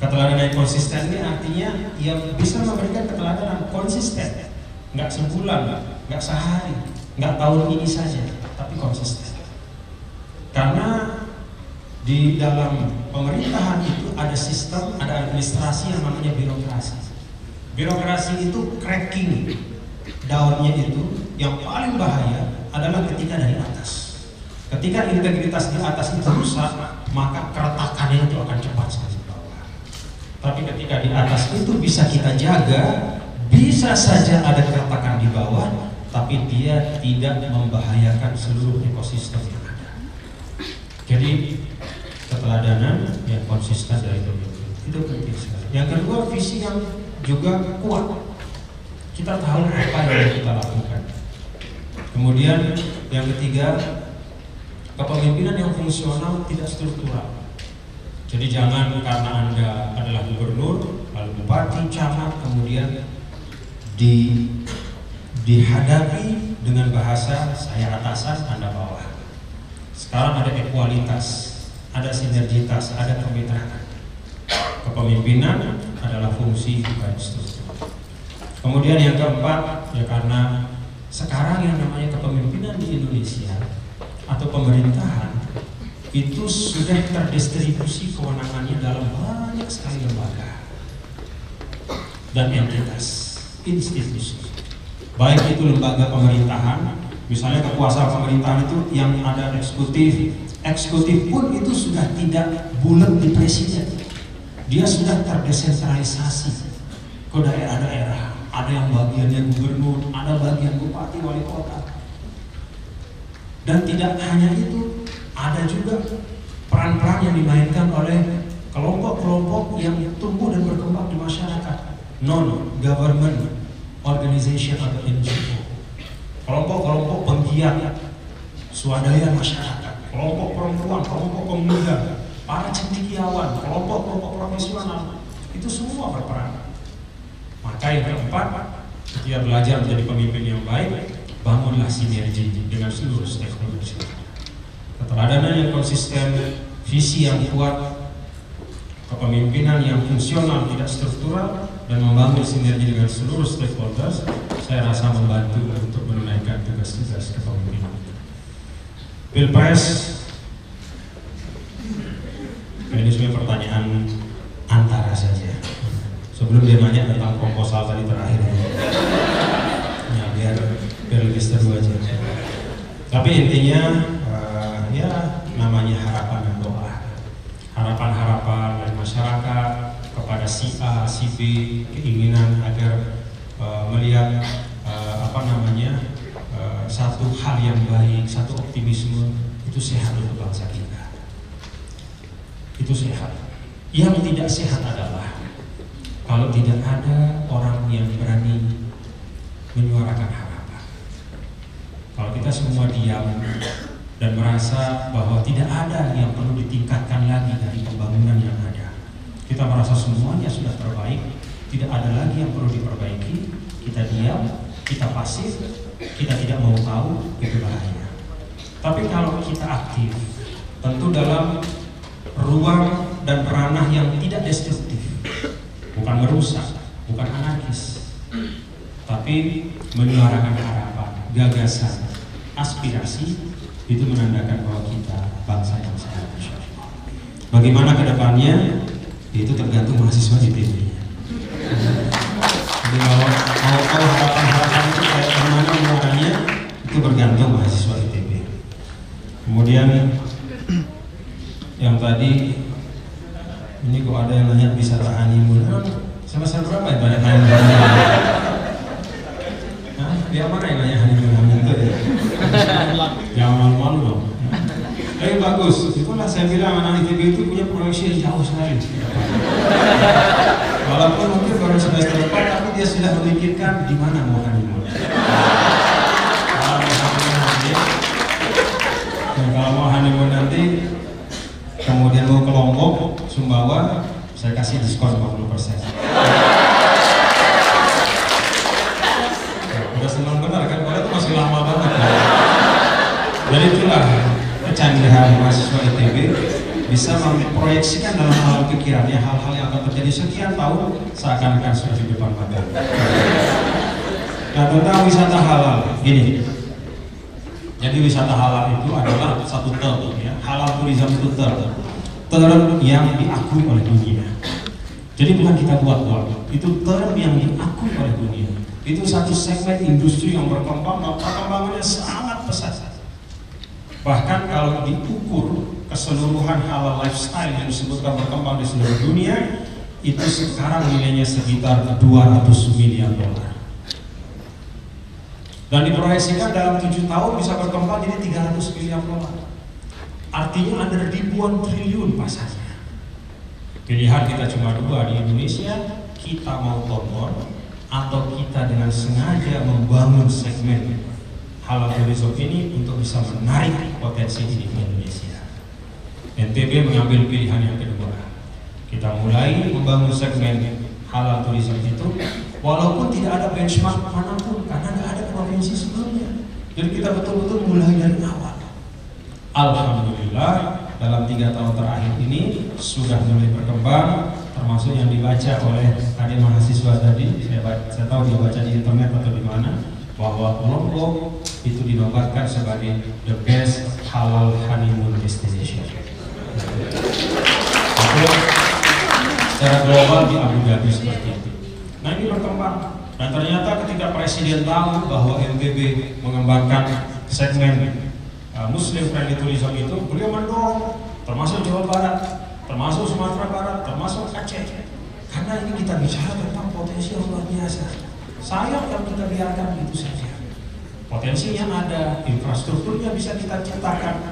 keteladanan yang konsisten ini artinya yang bisa memberikan keteladanan konsisten nggak sebulan nggak sehari nggak tahun ini saja tapi konsisten karena di dalam pemerintahan itu ada sistem, ada administrasi yang namanya birokrasi. Birokrasi itu cracking daunnya itu yang paling bahaya adalah ketika dari atas. Ketika integritas di atas itu rusak, maka keretakannya itu akan cepat sekali. Tapi ketika di atas itu bisa kita jaga, bisa saja ada keretakan di bawah, tapi dia tidak membahayakan seluruh ekosistem yang ada. Jadi keteladanan yang konsisten dari pemimpin itu penting sekali. Yang kedua visi yang juga kuat. Kita tahu apa yang kita lakukan. Kemudian yang ketiga kepemimpinan yang fungsional tidak struktural. Jadi jangan karena anda adalah gubernur, lalu bupati, camat, kemudian di dihadapi dengan bahasa saya atasan, anda bawah. Sekarang ada ekualitas, ada sinergitas, ada kemitraan. Kepemimpinan adalah fungsi bukan struktur. Kemudian yang keempat, ya karena sekarang yang namanya kepemimpinan di Indonesia atau pemerintahan itu sudah terdistribusi kewenangannya dalam banyak sekali lembaga dan entitas, institusi. Baik itu lembaga pemerintahan, misalnya kekuasaan pemerintahan itu yang ada eksekutif, eksekutif pun itu sudah tidak bulat di presiden. Dia sudah terdesentralisasi ke daerah-daerah. Ada yang bagiannya gubernur, ada bagian bupati, wali kota. Dan tidak hanya itu, ada juga peran-peran yang dimainkan oleh kelompok-kelompok yang tumbuh dan berkembang di masyarakat. Non-government organization atau NGO. Kelompok-kelompok penggiat swadaya masyarakat kelompok perempuan, kelompok pemuda, para cendekiawan, kelompok-kelompok profesional, itu semua berperan. Maka yang keempat, ketika belajar menjadi pemimpin yang baik, bangunlah sinergi dengan seluruh stakeholder. Keteladanan yang konsisten, visi yang kuat, kepemimpinan yang fungsional, tidak struktural, dan membangun sinergi dengan seluruh stakeholders, saya rasa membantu untuk menunaikan tugas-tugas kepemimpinan. Pilpres pertanyaan antara saja. Sebelum dia nanya tentang proposal tadi terakhir. Ya, biar biar lebih aja. Tapi intinya eh, ya namanya harapan dan doa. Harapan-harapan dari masyarakat kepada si A, si B, keinginan agar eh, melihat eh, apa namanya satu hal yang baik, satu optimisme itu sehat untuk bangsa kita. Itu sehat. Yang tidak sehat adalah kalau tidak ada orang yang berani menyuarakan harapan. Kalau kita semua diam dan merasa bahwa tidak ada yang perlu ditingkatkan lagi dari pembangunan yang ada. Kita merasa semuanya sudah terbaik, tidak ada lagi yang perlu diperbaiki. Kita diam, kita pasif, kita tidak mau tahu, itu bahaya. Tapi kalau kita aktif, tentu dalam ruang dan ranah yang tidak destruktif, bukan merusak, bukan anarkis, tapi menyuarakan harapan, gagasan, aspirasi itu menandakan bahwa kita bangsa yang sehat. Bagaimana ke depannya itu tergantung mahasiswa di TV. Jadi kalau mau tahu harapan-harapan itu kayak gimana muaranya itu bergantung mahasiswa ITB. Kemudian yang tadi ini kok ada yang nanya bisa honeymoon semester berapa ya banyak Hah? Dia mana yang nanya honeymoon ya? Jangan malu-malu dong. Tapi bagus, itulah saya bilang anak ITB itu punya proyeksi yang jauh sekali. Walaupun mungkin baru semester depan, tapi dia sudah memikirkan di mana mau nanti, dan kalau mau nanti, kemudian mau ke Lombok, Sumbawa, saya kasih diskon 50 persen. Udah senang benar kan, padahal itu masih lama banget. Ya. Jadi itulah kecanggihan mahasiswa ITB bisa memproyeksikan dalam alam pikirannya hal-hal yang akan terjadi sekian tahun seakan-akan sudah di depan mata. Nah tentang wisata halal, gini. Jadi wisata halal itu adalah satu term, ya. halal tourism itu term, term yang diakui oleh dunia. Jadi bukan kita buat-buat, itu term yang diakui oleh dunia. Itu satu segmen industri yang berkembang dan perkembangannya sangat pesat. Bahkan kalau diukur keseluruhan halal lifestyle yang disebutkan berkembang di seluruh dunia, itu sekarang nilainya sekitar 200 miliar dolar. Dan diproyeksikan dalam tujuh tahun bisa berkembang jadi 300 miliar dolar. Artinya ada ribuan triliun pasarnya. Pilihan kita cuma dua di Indonesia, kita mau tonton atau kita dengan sengaja membangun segmen halal tourism ini untuk bisa menarik potensi ini ke Indonesia. NTB mengambil pilihan yang kedua. Kita mulai membangun segmen halal tourism itu walaupun tidak ada benchmark mana pun karena tidak ada provinsi sebelumnya. Jadi kita betul-betul mulai dari awal. Alhamdulillah dalam tiga tahun terakhir ini sudah mulai berkembang termasuk yang dibaca oleh adik mahasiswa tadi saya, saya tahu dia baca di internet atau di mana bahwa Lombok itu dinobatkan sebagai the best halal honeymoon destination. Itu secara global di Abu Dhabi seperti itu. Nah ini berkembang dan ternyata ketika Presiden tahu bahwa NTB mengembangkan segmen uh, Muslim friendly tourism itu, beliau mendorong termasuk Jawa Barat, termasuk Sumatera Barat, termasuk Aceh. Karena ini kita bicara tentang potensi yang luar biasa. Sayang kalau kita biarkan begitu saja. Potensi yang ada, infrastrukturnya bisa kita ciptakan,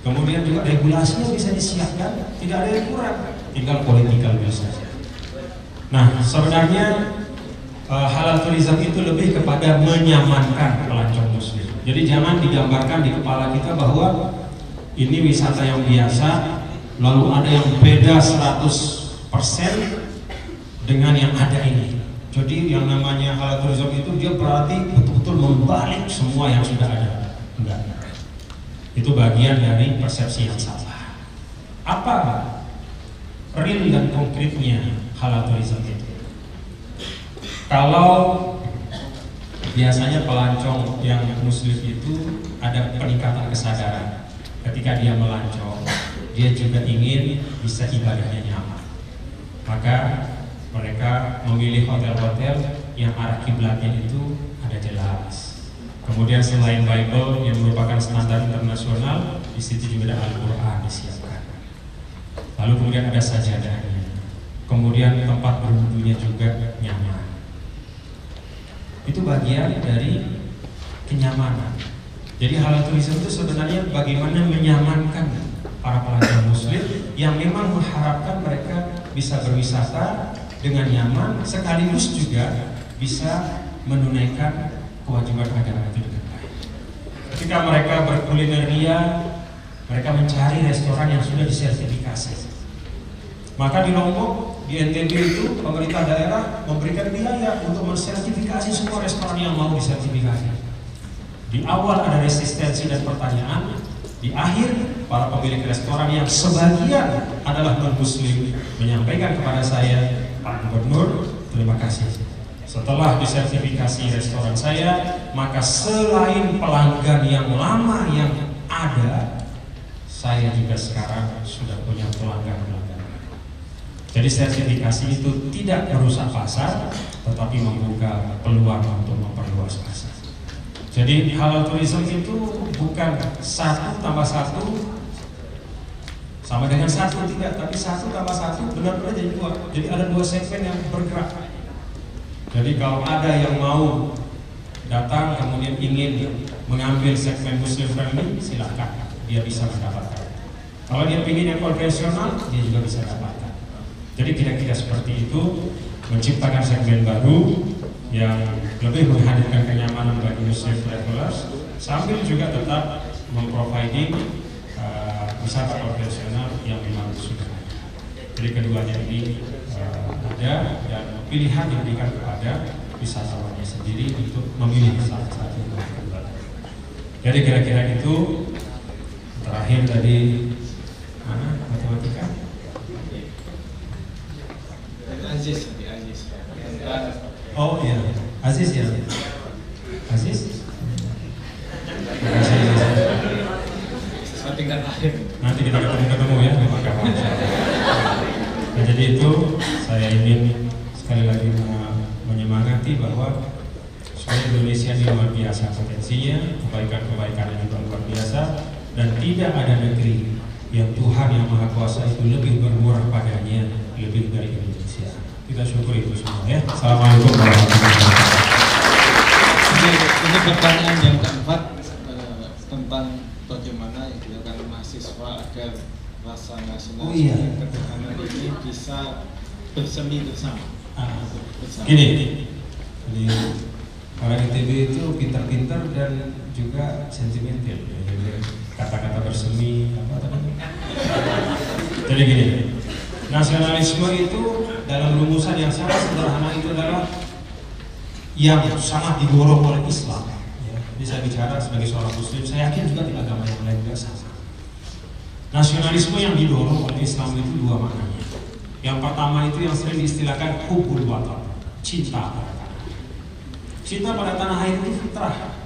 kemudian juga regulasinya bisa disiapkan, tidak ada yang kurang, tinggal politikal biasa saja. Nah, sebenarnya uh, halal tourism itu lebih kepada menyamankan pelancong muslim. Jadi jangan digambarkan di kepala kita bahwa ini wisata yang biasa, lalu ada yang beda 100% dengan yang ada ini. Jadi yang namanya halal tourism itu dia berarti betul-betul membalik semua yang sudah ada. Enggak. Itu bagian dari persepsi yang salah. Apa real dan konkretnya halal tourism itu? Kalau biasanya pelancong yang muslim itu ada peningkatan kesadaran ketika dia melancong dia juga ingin bisa ibadahnya nyaman. Maka mereka memilih hotel-hotel yang arah kiblatnya itu ada jelas. Kemudian selain Bible yang merupakan standar di situ juga ada Al-Quran disiapkan. Lalu kemudian ada sajadahnya. Kemudian tempat berwudunya juga nyaman. Itu bagian dari kenyamanan. Jadi halal turisme itu sebenarnya bagaimana menyamankan para pelajar muslim yang memang mengharapkan mereka bisa berwisata dengan nyaman sekaligus juga bisa menunaikan kewajiban agama itu dengan baik. Ketika mereka berkuliner ria, mereka mencari restoran yang sudah disertifikasi. Maka di Lombok, di NTB itu pemerintah daerah memberikan biaya untuk mensertifikasi semua restoran yang mau disertifikasi. Di awal ada resistensi dan pertanyaan, di akhir para pemilik restoran yang sebagian adalah non muslim menyampaikan kepada saya, Pak Gubernur, terima kasih. Setelah disertifikasi restoran saya, maka selain pelanggan yang lama yang ada, saya juga sekarang sudah punya pelanggan-pelanggan. Jadi sertifikasi itu tidak merusak pasar, tetapi membuka peluang untuk memperluas pasar. Jadi halal tourism itu bukan satu tambah satu sama dengan satu tidak, tapi satu tambah satu benar-benar jadi dua. Jadi ada dua segmen yang bergerak. Jadi kalau ada yang mau datang kemudian ingin mengambil segmen muslim friendly, silakan dia bisa mendapatkan. Kalau dia ingin yang konvensional, dia juga bisa dapatkan. Jadi kira-kira seperti itu menciptakan segmen baru yang lebih menghadirkan kenyamanan bagi muslim travelers sambil juga tetap memproviding uh, wisata konvensional yang memang sudah. Jadi keduanya ini uh, ada dan pilihan yang diberikan kepada wisatawannya sendiri untuk memilih salah satu Jadi kira-kira itu terakhir tadi mana matematika? Aziz, Aziz. Oh iya, Aziz ya. Aziz. Terima kasih. sesuatu tingkat akhir. Nanti kita ketemu ketemu ya mahkamah. Nah, jadi itu saya ingin sekali lagi menyemangati bahwa Indonesia ini luar biasa potensinya, kebaikan-kebaikannya juga luar biasa, dan tidak ada negeri yang Tuhan yang Maha Kuasa itu lebih bermurah padanya lebih dari Indonesia. Kita syukuri itu semua ya. Assalamualaikum warahmatullahi wabarakatuh. Ini, ini pertanyaan yang keempat eh, tentang bagaimana dilakukan mahasiswa agar rasa nasional Oh, iya. ketuhanan ini bisa bersemi bersama. Ah, bersama. Gini, jadi orang ITB itu pintar-pintar dan juga sentimental. ya. Jadi kata-kata bersemi apa tadi? Jadi gini, nasionalisme itu dalam rumusan yang sangat sederhana itu adalah yang sangat didorong oleh Islam. Ya. Saya bicara sebagai seorang Muslim, saya yakin juga di agama yang lain juga sama. Nasionalisme yang didorong oleh Islam itu dua maknanya. Yang pertama itu yang sering diistilahkan hubul watan, cinta pada tanah. Cinta pada tanah air itu fitrah.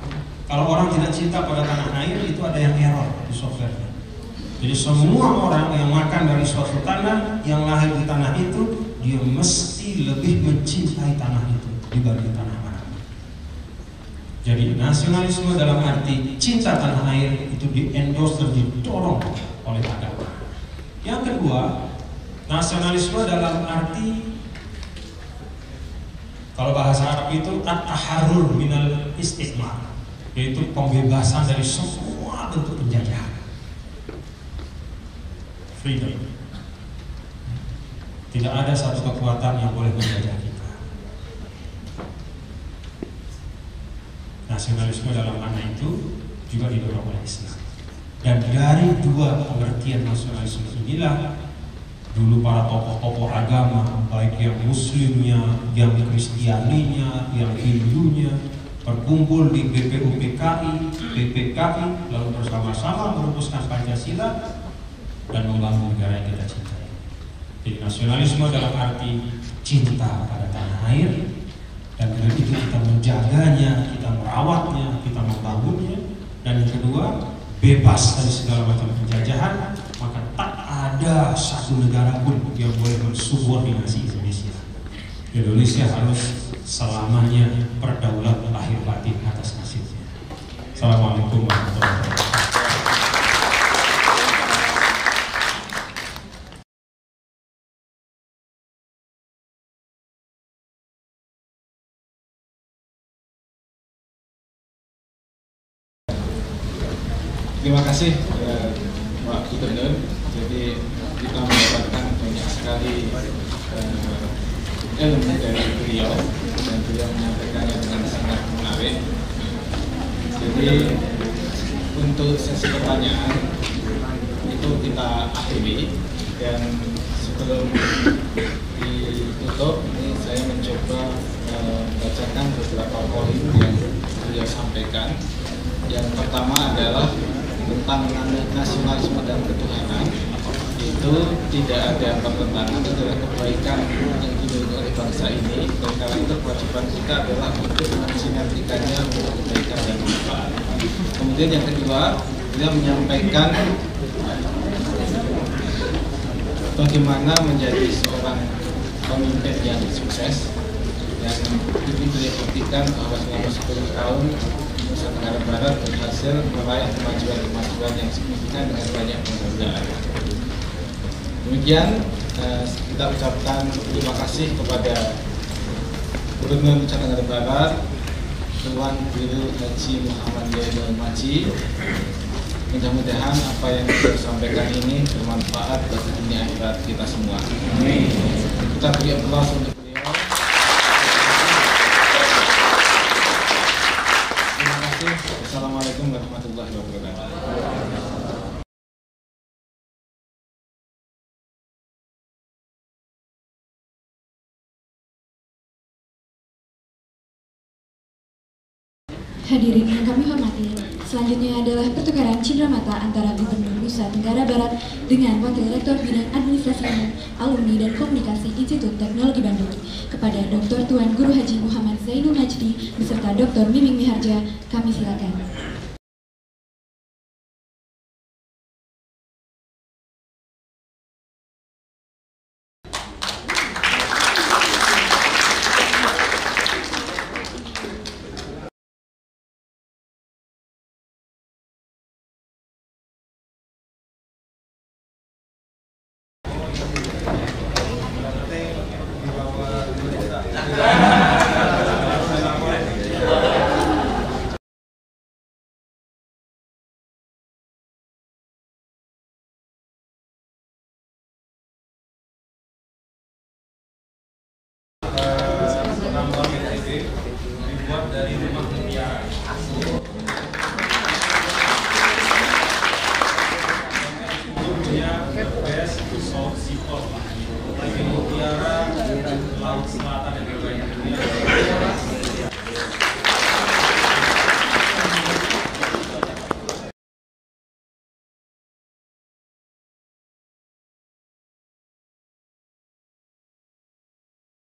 Kalau orang tidak cinta pada tanah air itu ada yang error di softwarenya. Jadi semua orang yang makan dari suatu tanah yang lahir di tanah itu dia mesti lebih mencintai tanah itu dibanding tanah mana. Jadi nasionalisme dalam arti cinta tanah air itu di endorse dan didorong oleh agama. Yang kedua, nasionalisme dalam arti kalau bahasa Arab itu at-taharrur minal istigmar yaitu pembebasan dari semua bentuk penjajahan. Freedom. Tidak ada satu kekuatan yang boleh menjajah kita. Nasionalisme dalam makna itu juga didorong oleh Islam. Dan dari dua pengertian nasionalisme inilah dulu para tokoh-tokoh agama, baik yang muslimnya, yang kristianinya, yang hindunya, berkumpul di BPUPKI, BPKI, lalu bersama-sama merumuskan Pancasila dan membangun negara yang kita cintai. Jadi nasionalisme dalam arti cinta pada tanah air dan dengan itu kita menjaganya, kita merawatnya, kita membangunnya dan yang kedua bebas dari segala macam penjajahan maka tak ada satu negara pun yang boleh mensubordinasi Indonesia. Indonesia harus selamanya berdaulat lahir batin atas nasibnya. Assalamualaikum warahmatullahi wabarakatuh. Terima kasih Pak Gubernur. Jadi kita mendapatkan banyak sekali eh, ilmu dari beliau beliau menyampaikannya dengan sangat menarik. Jadi untuk sesi pertanyaan itu kita akhiri dan sebelum ditutup ini saya mencoba eh, membacakan beberapa poin yang beliau sampaikan. Yang pertama adalah tentang nasionalisme dan ketuhanan itu tidak ada pertentangan adalah kebaikan yang dimiliki oleh bangsa ini dan karena itu kewajiban kita adalah untuk mensinergikannya untuk kebaikan dan manfaat. Kemudian yang kedua, dia menyampaikan bagaimana menjadi seorang pemimpin yang sukses dan ini beliau buktikan bahwa selama 10 tahun Nusa Tenggara Barat berhasil meraih kemajuan-kemajuan yang signifikan dengan banyak penghargaan. Demikian eh, kita ucapkan terima kasih kepada Gubernur Nusa Tenggara Barat, Tuan Guru Haji Muhammad Yainul Maji. Mudah-mudahan apa yang kita sampaikan ini bermanfaat bagi dunia akhirat kita semua. Kita beri aplaus untuk beliau. Terima kasih. Assalamualaikum warahmatullahi wabarakatuh. Hadirin yang kami hormati, selanjutnya adalah pertukaran cindera mata antara Gubernur Nusa Tenggara Barat dengan Wakil Rektor Bidang Administrasi Umum, Alumni dan Komunikasi Institut Teknologi Bandung kepada Dr. Tuan Guru Haji Muhammad Zainul Majdi beserta Dr. Miming Miharja. Kami silakan.